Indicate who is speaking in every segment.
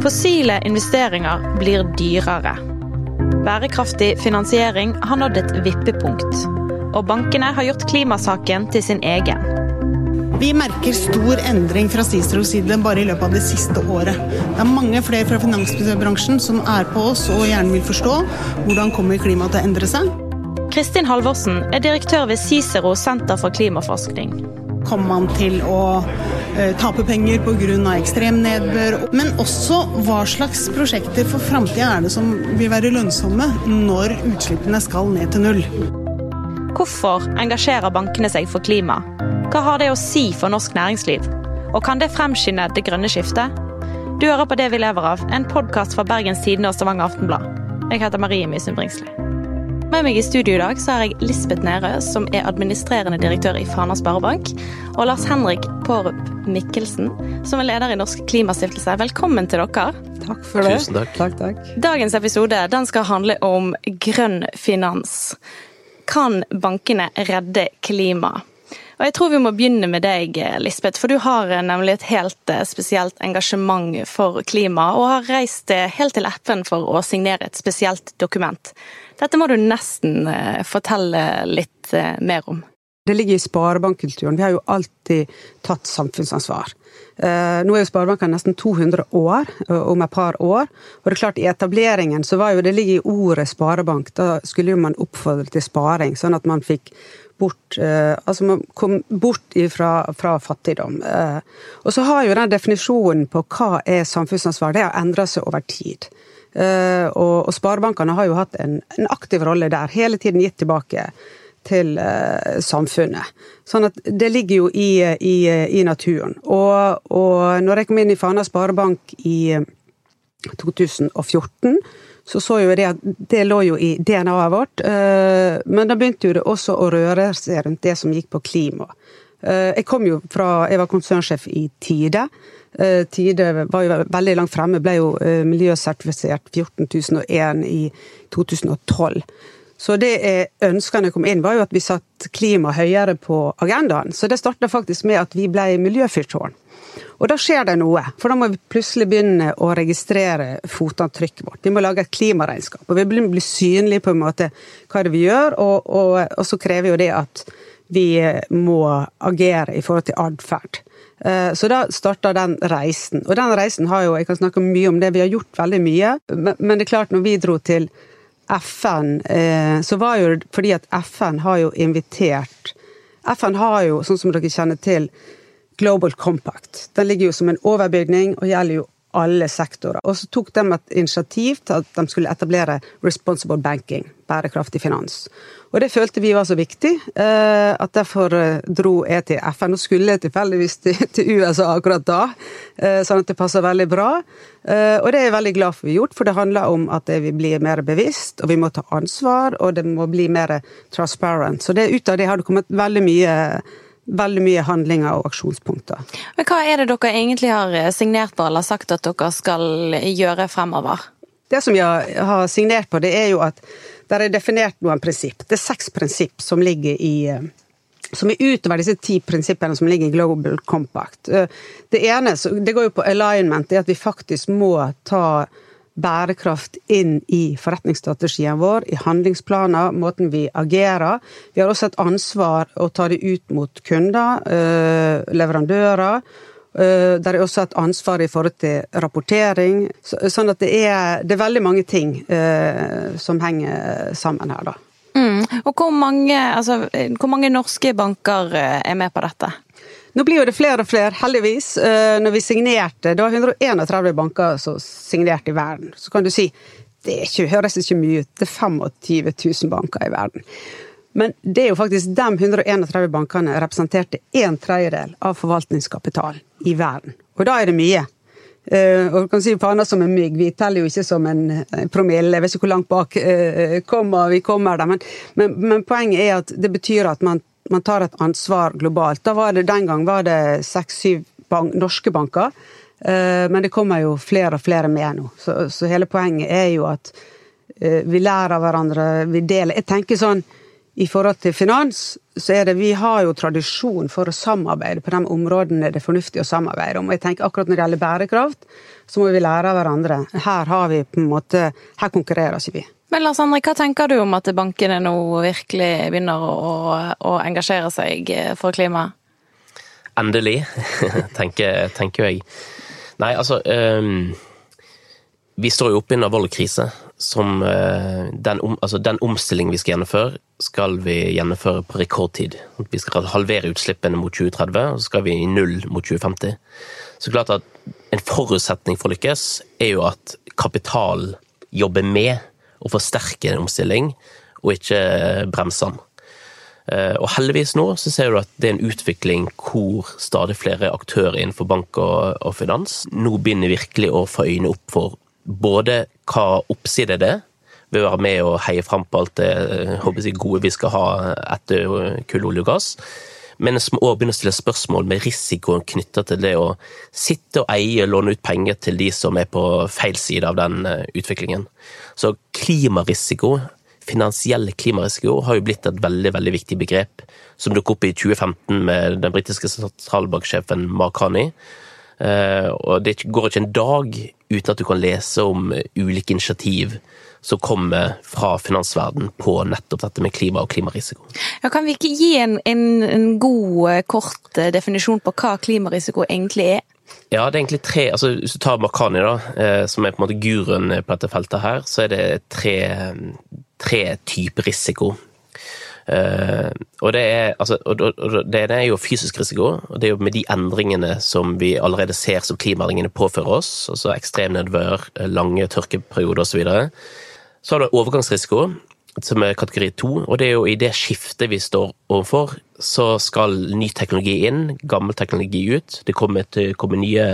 Speaker 1: Fossile investeringer blir dyrere. Bærekraftig finansiering har nådd et vippepunkt. Og bankene har gjort klimasaken til sin egen.
Speaker 2: Vi merker stor endring fra Cicero side bare i løpet av det siste året. Det er mange flere fra finansbransjen som er på oss og gjerne vil forstå hvordan kommer klimaet til å endre seg.
Speaker 1: Kristin Halvorsen er direktør ved Cicero senter for klimaforskning.
Speaker 2: Kommer man til å eh, tape penger pga. ekstrem nedbør? Men også hva slags prosjekter for framtida er det som vil være lønnsomme når utslippene skal ned til null?
Speaker 1: Hvorfor engasjerer bankene seg for klima? Hva har det å si for norsk næringsliv? Og kan det fremskynde det grønne skiftet? Du hører på Det vi lever av, en podkast fra Bergens Tidende og Stavanger Aftenblad. Jeg heter Marie Mysund Bringsli. Med meg i studio i dag så har jeg Lisbeth Nærø, som er administrerende direktør i Fana Sparebank, og Lars Henrik Pårup Mikkelsen, som er leder i Norsk Klimastiftelse. Velkommen til dere.
Speaker 3: Takk for det.
Speaker 4: Tusen takk.
Speaker 3: takk, takk.
Speaker 1: Dagens episode den skal handle om grønn finans. Kan bankene redde klimaet? Og jeg tror vi må begynne med deg, Lisbeth, for du har nemlig et helt spesielt engasjement for klima, og har reist helt til FN for å signere et spesielt dokument. Dette må du nesten eh, fortelle litt eh, mer om.
Speaker 3: Det ligger i sparebankkulturen. Vi har jo alltid tatt samfunnsansvar. Eh, nå er jo Sparebanken nesten 200 år, om et par år. Og det er klart, i etableringen så var jo det ligger i ordet sparebank. Da skulle jo man oppfordre til sparing, sånn at man fikk bort Altså man kom bort fra, fra fattigdom. Og så har jo den definisjonen på hva er samfunnsansvar, det har endra seg over tid. Eh, og, sparebankene har jo hatt en, aktiv rolle der, hele tiden gitt tilbake til uh, samfunnet. Sånn at det ligger jo i, i, i naturen. Og, og når jeg kom inn i Fana sparebank i 2014, så så jo det at det lå jo i DNA-et vårt. Uh, men da begynte jo det også å røre seg rundt det som gikk på klima. Jeg kom jo fra Jeg var konsernsjef i Tide. Eh, Tide var jo veldig langt fremme, ble jo eh, miljøsertifisert 14001 i 2012. Så det jeg kom inn, var jo at vi satt klima høyere på agendaen. Så det starta faktisk med at vi ble miljøfyrtårn. Og da skjer det noe, for da må vi plutselig begynne å registrere fotavtrykket vårt. Vi må lage et klimaregnskap, og vi må bli synlige på en måte hva det vi gjør, og, og, og så krever jo det at vi må agere i forhold til atferd. Eh, så da starta den reisen. Og den reisen har jo Jeg kan snakke mye om det, vi har gjort veldig mye. Men det er klart, når vi dro til FN, eh, så var jo fordi at FN har jo invitert FN har jo, sånn som dere kjenner til, Global Compact. Den ligger jo som en overbygning og gjelder jo alle sektorer. Og så tok de et initiativ til at de skulle etablere responsible banking, bærekraftig finans. Og det følte vi var så viktig, eh, at derfor eh, dro jeg til FN. Og skulle tilfeldigvis til USA akkurat da, eh, sånn at det passer veldig bra. Og det er jeg veldig glad for vi har gjort, for det handler om at vi blir mer bevisst, og vi må ta ansvar, og det må bli mer transparent. Så det, ut av det har det kommet veldig mye veldig mye handlinger og aksjonspunkter.
Speaker 1: Men Hva er det dere egentlig har signert på eller sagt at dere skal gjøre fremover?
Speaker 3: Det som jeg har signert på, det er jo at det er definert noen prinsipp. Det er seks prinsipp som ligger i eh, som er utover disse ti prinsippene som ligger i Global Compact. Eh, det ene det går jo på alignment, det er at vi faktisk må ta bærekraft inn i forretningsstrategien vår, i handlingsplaner, måten vi agerer. Vi har også et ansvar å ta det ut mot kunder, eh, leverandører. Der det er også et ansvar i forhold til rapportering. Sånn at det er, det er veldig mange ting eh, som henger sammen her, da.
Speaker 1: Mm. Og hvor mange, altså, hvor mange norske banker er med på dette?
Speaker 3: Nå blir jo det flere og flere, heldigvis. Eh, når vi signerte, det var 131 banker som signerte i verden. Så kan du si det ikke, høres ikke mye ut, det er 25 000 banker i verden. Men det er jo faktisk de 131 bankene representerte en tredjedel av forvaltningskapitalen i verden. Og da er det mye. Uh, og du kan si faner som en mygg, vi teller jo ikke som en promille. Jeg vet ikke hvor langt bak uh, kommer, vi kommer der. Men, men, men, poenget er at det betyr at man man tar et ansvar globalt. Da var det, Den gang var det seks-syv bank, norske banker, eh, men det kommer jo flere og flere med nå. Så, så hele poenget er jo at eh, vi lærer av hverandre, vi deler. Jeg tenker sånn i forhold til finans, så er det Vi har jo tradisjon for å samarbeide på de områdene det er fornuftig å samarbeide om. Og jeg tenker akkurat når det gjelder bærekraft, så må vi lære av hverandre. Her har vi på en måte Her konkurrerer ikke vi.
Speaker 1: Men Lars Henrik, hva tenker du om at bankene nå virkelig begynner å, å engasjere seg for klimaet?
Speaker 4: Endelig, tenker, tenker jeg. Nei, altså um, Vi står jo oppe i en alvorlig krise som uh, den, om, altså den omstillingen vi skal gjennomføre, skal vi gjennomføre på rekordtid. Vi skal halvere utslippene mot 2030, og så skal vi i null mot 2050. Så klart at En forutsetning for å lykkes er jo at kapital jobber med å forsterke en omstilling, og ikke bremse den. Eh, og heldigvis nå så ser du at det er en utvikling hvor stadig flere aktører innenfor bank og, og finans nå begynner virkelig å få øynene opp for både hva oppside det er, ved å være med og heie fram på alt det jeg, gode vi skal ha etter kull, olje og gass. Men som òg begynner å stille spørsmål med risikoen knytta til det å sitte og eie og låne ut penger til de som er på feil side av den eh, utviklingen. Så klimarisiko, finansiell klimarisiko, har jo blitt et veldig veldig viktig begrep, som dukket opp i 2015 med den britiske sentralbanksjefen Mark Haney Eh, og det går ikke en dag uten at du kan lese om ulike initiativ som kommer fra finansverden på nettopp dette med klima og klimarisiko.
Speaker 1: Ja, kan vi ikke gi en, en, en god, eh, kort eh, definisjon på hva klimarisiko egentlig er?
Speaker 4: Ja, det er egentlig tre altså Hvis du tar Makani, da, som er på en måte guruen på dette feltet her, så er det tre, tre typer risiko. Uh, og det er, altså, og, og det er jo fysisk risiko, og det er jo med de endringene som vi allerede ser som klimaendringene påfører oss, altså ekstrem nedbør, lange tørkeperioder osv. Så, har du overgangsrisiko, som er kategori to, og det er jo i det skiftet vi står overfor, så skal ny teknologi inn, gammel teknologi ut. Det kommer, til, kommer nye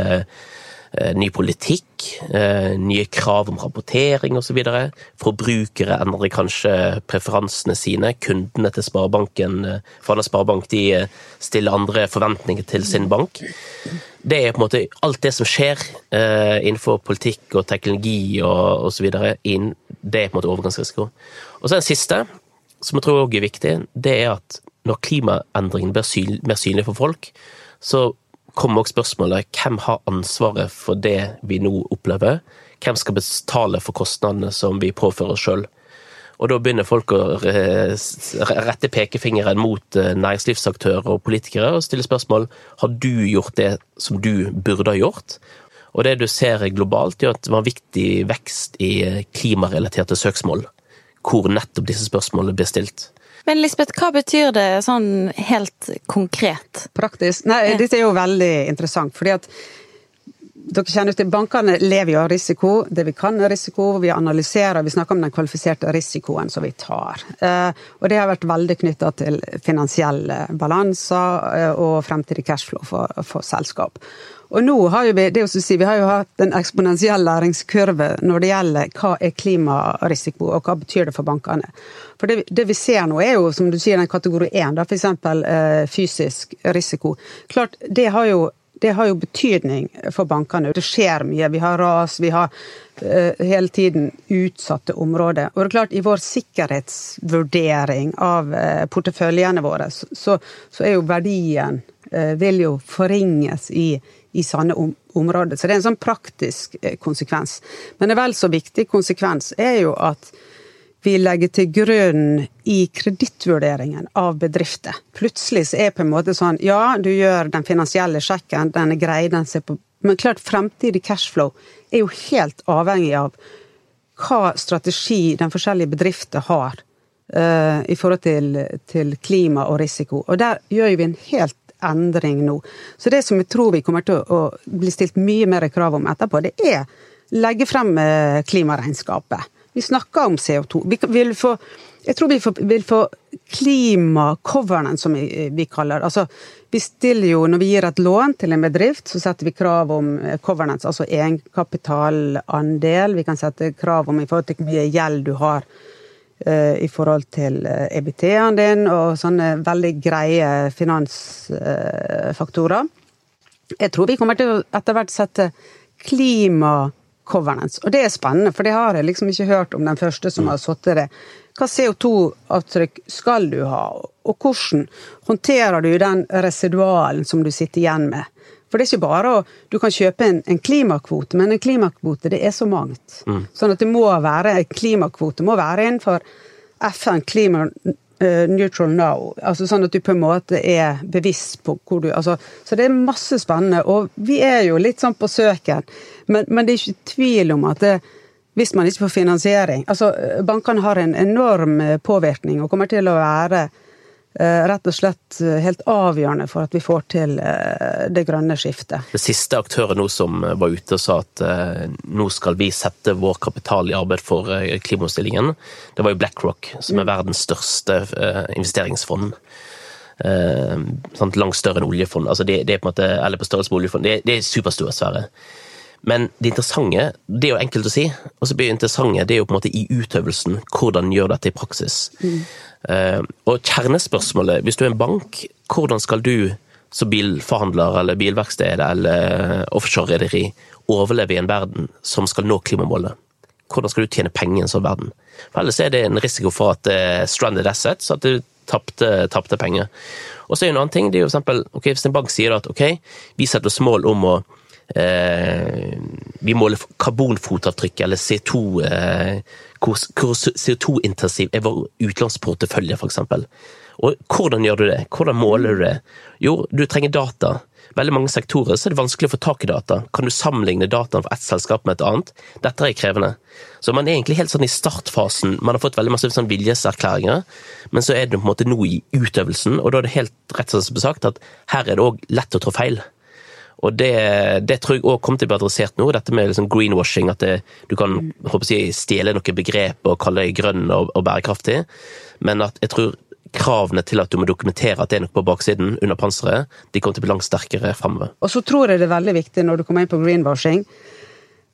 Speaker 4: Eh, ny politikk, eh, nye krav om rapportering osv. Forbrukere endrer kanskje preferansene sine. Kundene til Sparebanken for for Sparebank de stiller andre forventninger til sin bank. Det er på en måte alt det som skjer innenfor politikk og teknologi og osv. Det er på en måte overgangsrisiko. Og så den siste, som jeg tror også er viktig, det er at når klimaendringene blir mer synlige for folk, så kommer også spørsmålet hvem har ansvaret for det vi nå opplever? Hvem skal betale for kostnadene som vi påfører oss sjøl? Og da begynner folk å rette pekefingeren mot eh, næringslivsaktører og politikere og stille spørsmål har du gjort det som du burde ha gjort. Og det du ser globalt, er at det var viktig vekst i klimarelaterte søksmål, hvor nettopp disse spørsmålene blir stilt.
Speaker 1: Men Lisbeth, hva betyr det sånn helt konkret?
Speaker 3: Praktisk? Nei, dette er jo veldig interessant. fordi at dere kjenner til Bankene lever jo av risiko. Det vi kan er risiko. Vi analyserer, vi snakker om den kvalifiserte risikoen som vi tar. Eh, og det har vært veldig knytta til finansielle balanser eh, og fremtidig cashflow for, for selskap. Og nå har jo vi det å si, vi har jo hatt en eksponentiell læringskurve når det gjelder hva er klimarisiko, og hva betyr det for bankene. For det, det vi ser nå er jo, som du sier, den kategori 1, da, f.eks. Eh, fysisk risiko. Klart, det har jo det har jo betydning for bankene. Det skjer mye. Vi har ras, vi har uh, hele tiden utsatte områder. Og det er klart, i vår sikkerhetsvurdering av uh, porteføljene våre, så, så, er jo verdien uh, vil jo forringes i i sanne om områder. Så det er en sånn praktisk konsekvens. Men en vel så viktig konsekvens er jo at vi legger til grunn i kredittvurderingen av bedrifter. Plutselig så er det på en måte sånn ja, du gjør den finansielle sjekken, den er grei, den ser på Men klart, fremtidig cashflow er jo helt avhengig av hva strategi den forskjellige bedrifter har uh, i forhold til, til klima og risiko. Og der gjør vi en helt endring nå. Så det som jeg tror vi kommer til å bli stilt mye mer krav om etterpå, det er legge frem eh, klimaregnskapet. Vi snakker om CO2. Vi vil få, jeg tror vi vil få klimacovernen, som vi kaller det. Altså, vi stiller jo, når vi gir et lån til en bedrift, så setter vi krav om covenants, altså egenkapitalandel. Vi kan sette krav om i forhold til hvor mye gjeld du har uh, i forhold til eh, EBT-en din og sånne veldig greie finansfaktorer. Jeg tror vi kommer til å etter hvert sette klima governance. Og det er spennende, for det har jeg liksom ikke hørt om den første som har satt det. Hva CO2-avtrykk skal du ha, og hvordan håndterer du den residualen som du sitter igjen med? For det er ikke bare å Du kan kjøpe en, en klimakvote, men en klimakvote, det er så mangt. Mm. Sånn at det må være en klimakvote må være innenfor FN Klima neutral now. Altså sånn at du på en måte er bevisst på hvor du altså, Så det er masse spennende. Og vi er jo litt sånn på søken. Men, men det er ikke tvil om at det, hvis man ikke får finansiering altså Bankene har en enorm eh, påvirkning og kommer til å være Eh, rett og slett eh, helt avgjørende for at vi får til eh, det grønne skiftet.
Speaker 4: Det siste aktøren nå som var ute og sa at nå skal vi sette vår kapital i arbeid for klimaomstillingen, det var jo BlackRock, som er mm. verdens største investeringsfond. langt større enn oljefond. Altså det, det, er på en måte, eller på størrelse med oljefond. Det, det er superstore sfære. Men det interessante, det er jo enkelt å si, og så blir det interessante det er jo på en måte i utøvelsen. Hvordan gjør dette i praksis? Mm. Uh, og kjernespørsmålet, hvis du er en bank, hvordan skal du som bilforhandler eller bilverksted eller offshorerederi overleve i en verden som skal nå klimamålet? Hvordan skal du tjene penger i en sånn verden? For Ellers er det en risiko for at det er stranded assets, at du tapte penger. Og så er det en annen ting, det er jo for eksempel, okay, Hvis en bank sier at ok, vi setter oss mål om å Eh, vi måler karbonfotavtrykk eller CO2 eh, Hvor, CO2-intensiv er vår utenlandsportefølje, f.eks. Og hvordan gjør du det? Hvordan måler du det? Jo, du trenger data. Veldig mange sektorer så er det vanskelig å få tak i data. Kan du sammenligne dataen fra ett selskap med et annet? Dette er krevende. Så man er egentlig helt sånn i startfasen. Man har fått veldig masse sånn viljeserklæringer, men så er det på en måte nå i utøvelsen, og da er det helt rett som sagt at her er det òg lett å trå feil. Og det, det, tror jeg òg kommer til å bli adressert nå, dette med liksom greenwashing. At det, du kan håper jeg, stjele noen begrep og kalle det grønn og, og, bærekraftig. Men at jeg tror kravene til at du må dokumentere at det er noe på baksiden under panseret, de kommer til å bli langt sterkere framover.
Speaker 3: Og så tror jeg det er veldig viktig når du kommer inn på greenwashing,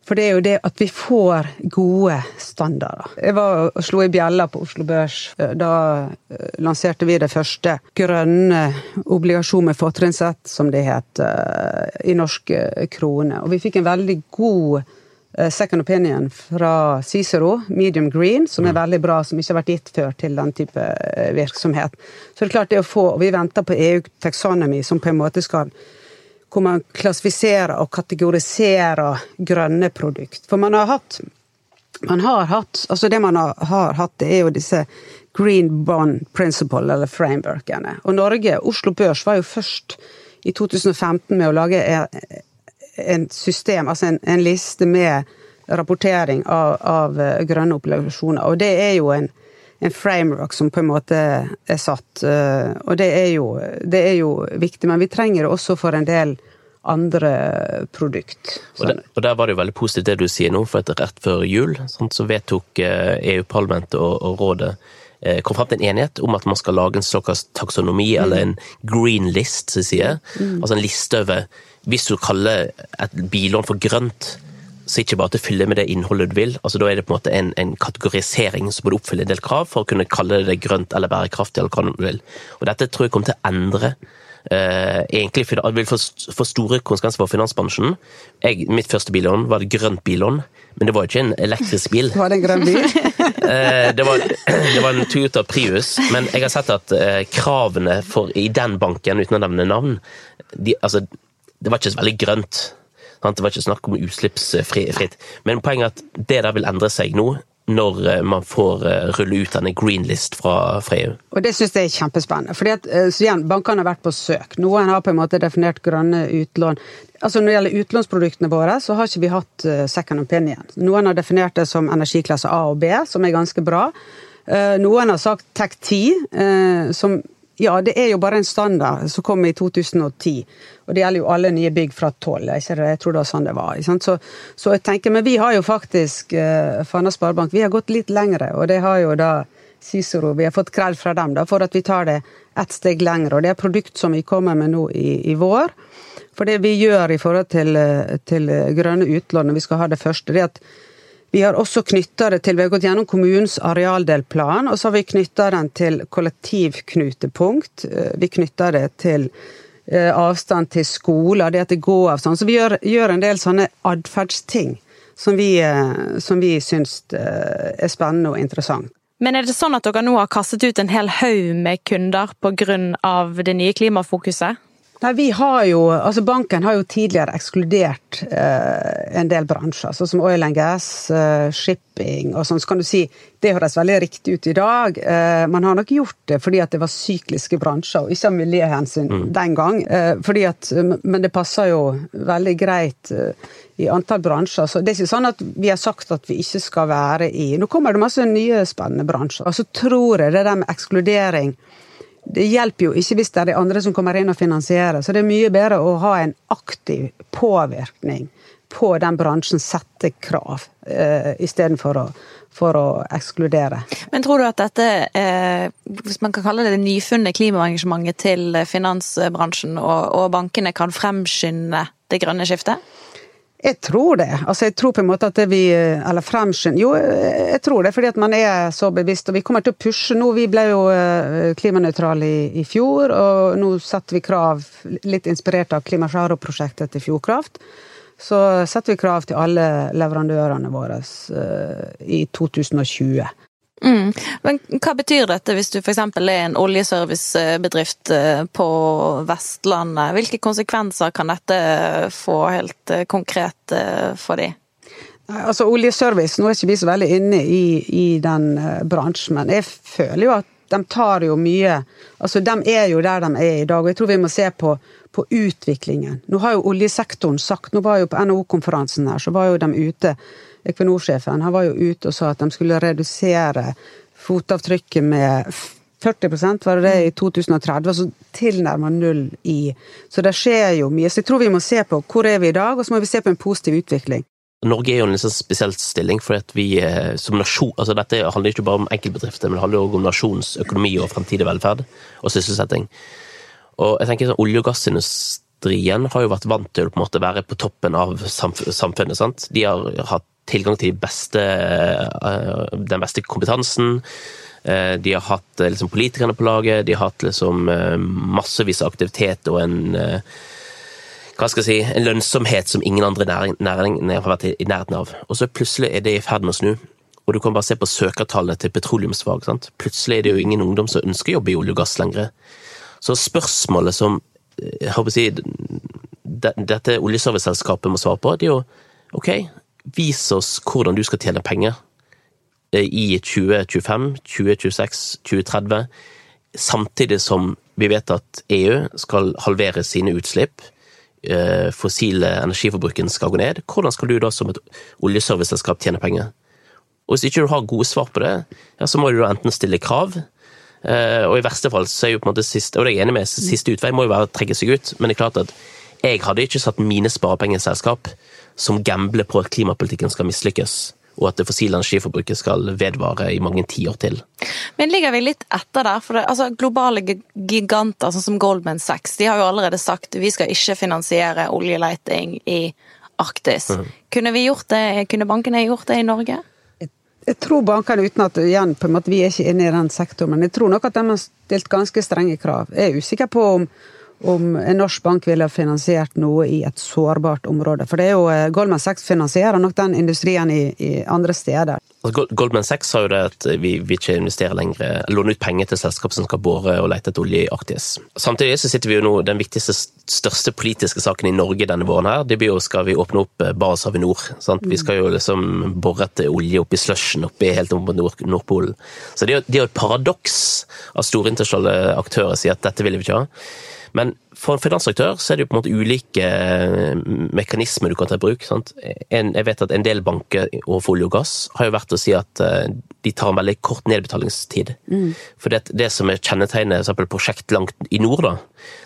Speaker 3: for det er jo det at vi får gode standarder. Jeg var og slo i bjella på Oslo Børs. Da eh, lanserte vi det første grønne obligasjon med fortrinnsrett, som det het, eh, i norske kroner. Og vi fikk en veldig god eh, second opinion fra Cicero, medium green, som er mm. veldig bra, som ikke har vært gitt før til den type virksomhet. Så det er klart det å få, og Vi venter på EU Taxonomy, som på en måte skal hvor man klassifiserer og kategoriserer grønne produkt. For man har hatt man har hatt, altså Det man har, har hatt, det er jo disse Green Bond Principle, eller frameworkene. Og Norge, Oslo Børs, var jo først i 2015 med å lage en system, altså en, en liste med rapportering av, av grønne obligasjoner. Og det er jo en, en framework som på en måte er satt. Eh, og det er, jo, det er jo viktig, men vi trenger det også for en del andre produkt.
Speaker 4: Og, det, og, Der var det jo veldig positivt det du sier nå, for at rett før jul sånn, så vedtok EU-parlamentet eh, e og, og, rådet eh, kom frem til en enighet om at man skal lage en såkalt taksonomi, mm. eller en green list, som sier. Mm. Altså en liste over Hvis du kaller et billån for grønt, så ikke bare at det fyller med det innholdet du vil. altså Da er det på en måte en, en kategorisering som burde oppfylle en del krav for å kunne kalle det grønt eller bærekraftig. eller hva du vil. Og Dette tror jeg kommer til å endre Uh, egentlig vil få, få, store konsekvenser for finansbransjen. Jeg, mitt første billån var det grønt billån, men det var ikke en elektrisk bil.
Speaker 3: Var det en grønn bil?
Speaker 4: uh, det, var, det, var, en Toyota Prius, men jeg har sett at uh, kravene for, i den banken, uten å nevne navn, de, altså, det var ikke så veldig grønt. Det var ikke snakk om utslippsfritt. Men poenget er at det der vil endre seg nå når eh, man får eh, rulle ut denne green list fra, fra EU.
Speaker 3: Og Det synes jeg er kjempespennende. fordi at, eh, så igjen, Bankene har vært på søk. Noen har på en måte definert grønne utlån. Altså Når det gjelder utlånsproduktene våre, så har ikke vi hatt second opinion. Noen har definert det som energiklasse A og B, som er ganske bra. Noen har sagt TEC10, som ja, det er jo bare en standard som kom i 2010. Og det gjelder jo alle nye bygg fra 12. Jeg, tror det var sånn det var. Så, så, jeg tenker, Men vi har jo faktisk eh, Fana Sparebank vi har gått litt lengre, og det har jo da Cicero Vi har fått krell fra dem da, for at vi tar det ett steg lengre. Og det er produkt som vi kommer med nå i, i vår. For det vi gjør i forhold til, eh, til grønne utlån, når vi skal ha det første, det er at vi har også knytta det til Vi har gått gjennom kommunens arealdelplan, og så har vi knytta den til kollektivknutepunkt. Eh, vi knytter det til eh, avstand til skoler, det at det går avstand. Så vi gjør, gjør en del sånne atferdsting som vi, eh, som vi syns er spennende og interessant.
Speaker 1: Men er det sånn at dere nå har kastet ut en hel haug med kunder pga. det nye klimafokuset?
Speaker 3: Nei, vi har jo, altså Banken har jo tidligere ekskludert eh, en del bransjer, sånn som oil and gas, eh, shipping og sånn. Så kan du si det høres veldig riktig ut i dag. Eh, man har nok gjort det fordi at det var sykliske bransjer, og ikke av miljøhensyn mm. den gang. Eh, fordi at, men det passer jo veldig greit eh, i antall bransjer. Så det er ikke sånn at vi har sagt at vi ikke skal være i Nå kommer det masse nye spennende bransjer. Og så tror jeg det der med ekskludering det hjelper jo ikke hvis det er de andre som kommer inn og finansierer. Så det er mye bedre å ha en aktiv påvirkning på den bransjen, sette krav, uh, istedenfor å, for å ekskludere.
Speaker 1: Men tror du at dette, eh, hvis man kan kalle det det nyfunne klimaengasjementet til finansbransjen og, og bankene, kan fremskynde det grønne skiftet?
Speaker 3: Jeg tror det. Altså, jeg tror på en måte at vi Eller fremskynd Jo, jeg tror det, fordi at man er så bevisst. Og vi kommer til å pushe nå. Vi ble jo eh, klimanøytrale i, i, fjor, og nå setter vi krav, litt inspirert av Klimasjaro-prosjektet til Fjordkraft. Så setter vi krav til alle leverandørene våre i 2020.
Speaker 1: Mm. Men hva betyr dette hvis du f.eks. er en oljeservicebedrift eh, på Vestlandet? Hvilke konsekvenser kan dette få helt eh, konkret eh, for de?
Speaker 3: Altså Oljeservice, nå er ikke vi så veldig inne i, i den bransjen, men jeg føler jo at de tar jo mye Altså, de er jo der de er i dag, og jeg tror vi må se på, på utviklingen. Nå har jo oljesektoren sagt Nå var jo på NHO-konferansen her, så var jo de ute Equinor-sjefen han var jo ute og sa at de skulle redusere fotavtrykket med 40 var det det i 2030, altså tilnærma null i Så det skjer jo mye. Så jeg tror vi må se på hvor er vi i dag, og så må vi se på en positiv utvikling.
Speaker 4: Norge er jo en sånn spesiell stilling, for at vi eh, som nasjon altså Dette handler ikke bare om enkeltbedrifter, men det handler også om nasjonens økonomi og fremtidig velferd og sysselsetting. Og jeg tenker sånn, Olje- og gassindustrien har jo vært vant til å på en måte være på toppen av samfunnet. sant? De har hatt tilgang til de beste, eh, den beste kompetansen. Eh, de har hatt eh, liksom, politikerne på laget, de har hatt liksom, massevis av aktivitet og en hva skal jeg si, en lønnsomhet som ingen andre næringer har vært i nærheten av. Og så plutselig er det i ferd med å snu. Og du kan bare se på søkertallene til petroleumsfag. Sant? Plutselig er det jo ingen ungdom som ønsker å jobbe i olje og gass lenger. Så spørsmålet som jeg håper å si, dette oljeserviceselskapet må svare på, det er jo ok, vis oss hvordan du skal tjene penger eh, i 2025, 2026, 2030, samtidig som vi vet at EU skal halvere sine utslipp. Eh, fossile energiforbruken skal gå ned. Hvordan skal du da som et oljeserviceselskap tjene penger? Og Hvis ikke du har gode svar på det, ja, så må du da enten stille krav, eh, og i verste fall så er jo på en måte siste, og det er jeg enig med, siste utvei må jo være å trekke seg ut, men det er klart at jeg hadde ikke satt mine sparepengeselskap som gambler på at klimapolitikken skal mislykkes, og at det fossile energiforbruket skal vedvare i mange tiår til.
Speaker 1: Men ligger vi litt etter der? For det, altså, globale giganter sånn som Goldman Sachs de har jo allerede sagt vi skal ikke finansiere oljeleiting i Arktis. Mm. Kunne, vi gjort det, kunne bankene gjort det i Norge?
Speaker 3: Jeg tror bankene, uten at igjen, på en måte, vi er ikke inne i den sektoren, men jeg tror nok at de har stilt ganske strenge krav. Jeg er usikker på om om en norsk bank ville finansiert noe i et sårbart område. For det er jo eh, Goldman Sachs finansierer nok den industrien i, i andre steder.
Speaker 4: Altså, Goldman Sachs sa jo det at vi vil ikke investere lenger, låne ut penger til selskap som skal bore og lete etter olje i Arktis. Samtidig så sitter vi jo nå, den viktigste, største politiske saken i Norge denne våren her, det blir jo skal vi åpne opp eh, Barentshavet nord. Sant? Vi skal jo liksom bore etter olje oppi slushen oppi helt oppe på Nord Nordpolen. Så det er jo et paradoks at store internasjonale aktører sier at dette vil vi ikke ha. Men for en finansaktør så er det jo på en måte ulike eh, mekanismer du kan ta i bruk. En, jeg vet at en del banker overfor olje og gass har jo vært å si at eh, de tar en veldig kort nedbetalingstid. Mm. For det, det, som er kjennetegnet for prosjekt langt i nord, da,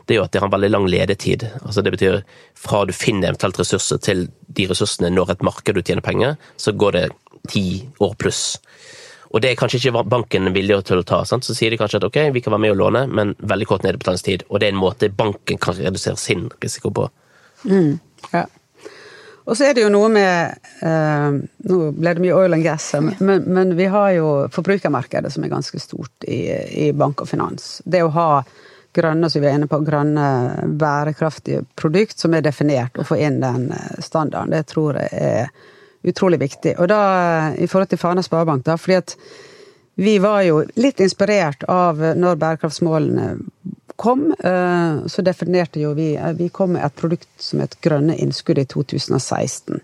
Speaker 4: det er jo at det har en veldig lang ledetid. Altså Det betyr fra du finner eventuelt ressurser til de ressursene når et marked du tjener penger, så går det ti år pluss. Og det er kanskje ikke banken villig til å ta. Sant? Så sier de kanskje at ok, vi kan være med og låne, men veldig kort nedbetalingstid. Og det er en måte banken kan redusere sin risiko på.
Speaker 3: Mm, ja. Og så er det jo noe med eh, Nå ble det mye oil and gas, men, men, vi har jo forbrukermarkedet som er ganske stort i, i bank og finans. Det å ha grønne som vi er inne på, grønne, bærekraftige produkt som er definert, og få inn den eh, standarden, det tror jeg er utrolig viktig. Og da i forhold til Fana Sparebank, da, fordi at vi var jo litt inspirert av når bærekraftsmålene kom, så definerte jo vi Vi kom med et produkt som het Grønne innskudd i 2016.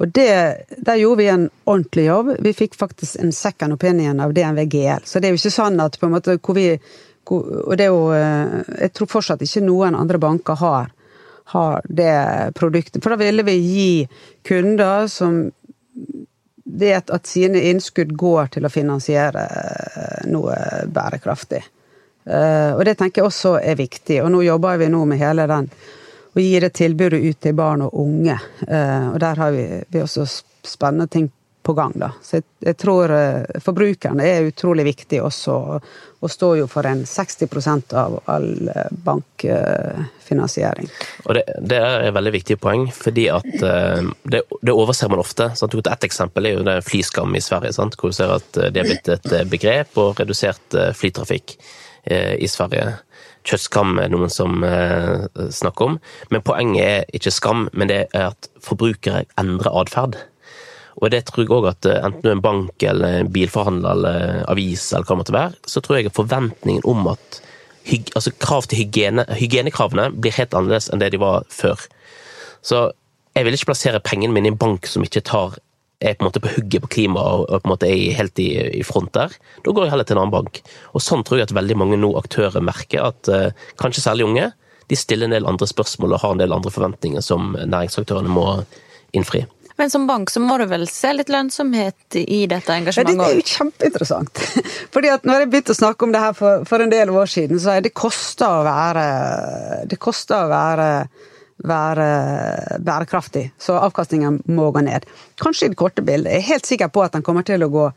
Speaker 3: Og det, der gjorde vi en ordentlig jobb. Vi fikk faktisk en second opinion av DNV GL. Så det er jo ikke sånn at på en måte hvor vi Og det er jo Jeg tror fortsatt ikke noen andre banker har har det produktet. For da ville vi gi kunder som vet at sine innskudd går til å finansiere eh, noe bærekraftig. Eh, og det tenker jeg også er viktig. Og nå jobber vi nå med hele den å gi det tilbudet ut til barn og unge. Eh, og der har vi, vi også spennende ting på gang, da. Så jeg, jeg tror forbrukerne er utrolig viktig også, og står jo for en 60% av all bankfinansiering.
Speaker 4: Og det, det, er et veldig viktig poeng, fordi at det, det overser man ofte. Sant? Et eksempel er jo det flyskam i Sverige, sant? hvor du ser at det er blitt et begrep og redusert flytrafikk i Sverige. Kjøttskam er noen som snakker om, men poenget er ikke skam, men det er at forbrukere endrer atferd. Og det tror jeg òg at enten du er en bank eller en bilforhandler eller avis eller hva det måtte være, så tror jeg forventningen om at altså krav til hygiene, hygienekravene blir helt annerledes enn det de var før. Så jeg vil ikke plassere pengene mine i en bank som ikke tar er på en måte på hugget på klima og på en måte er helt i, i, front der. Da går jeg heller til en annen bank. Og sånn tror jeg at veldig mange nå aktører merker at eh, kanskje særlig unge de stiller en del andre spørsmål og har en del andre forventninger som næringsaktørene må innfri.
Speaker 1: Men som bank så må du vel se litt lønnsomhet i dette engasjementet?
Speaker 3: Ja, det er jo kjempeinteressant. Fordi at når jeg begynte å snakke om det her for, for en del år siden, så er det kosta å være Det koster å være være bærekraftig, så avkastningen må gå ned. Kanskje i det korte bildet. Jeg er helt sikker på at den kommer til å gå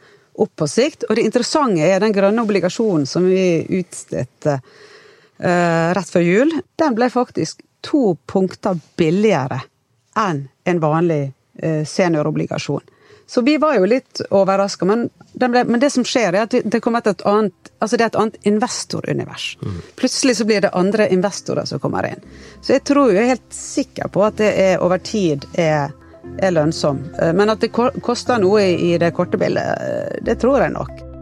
Speaker 3: opp på sikt. Og det interessante er den grønne obligasjonen som vi utstedte uh, rett før jul. Den ble faktisk to punkter billigere enn en vanlig uh, seniorobligasjon. Så vi var jo litt overraska, men, men, det som skjer, er at det kommer et annet altså det er et annet investorunivers. Mm. Plutselig så blir det andre investorer som kommer inn. Så jeg tror jo jeg er helt sikker på at det er over tid er, er lønnsom. Eh, men at det koster noe i det korte bildet, eh, det tror jeg nok.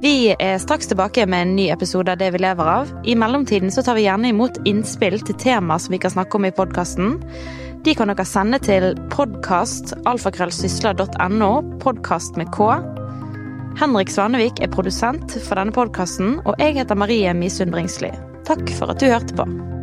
Speaker 1: Vi er straks tilbake med en ny episode av Det vi lever av. I mellomtiden så tar vi gjerne imot innspill til tema som vi kan snakke om i podkasten. De kan dere sende til podkastalfakrøllsysla.no, podkast med K. Henrik Svanevik er produsent for denne podkasten, og jeg heter Marie Misund Bringsli. Takk for at du hørte på.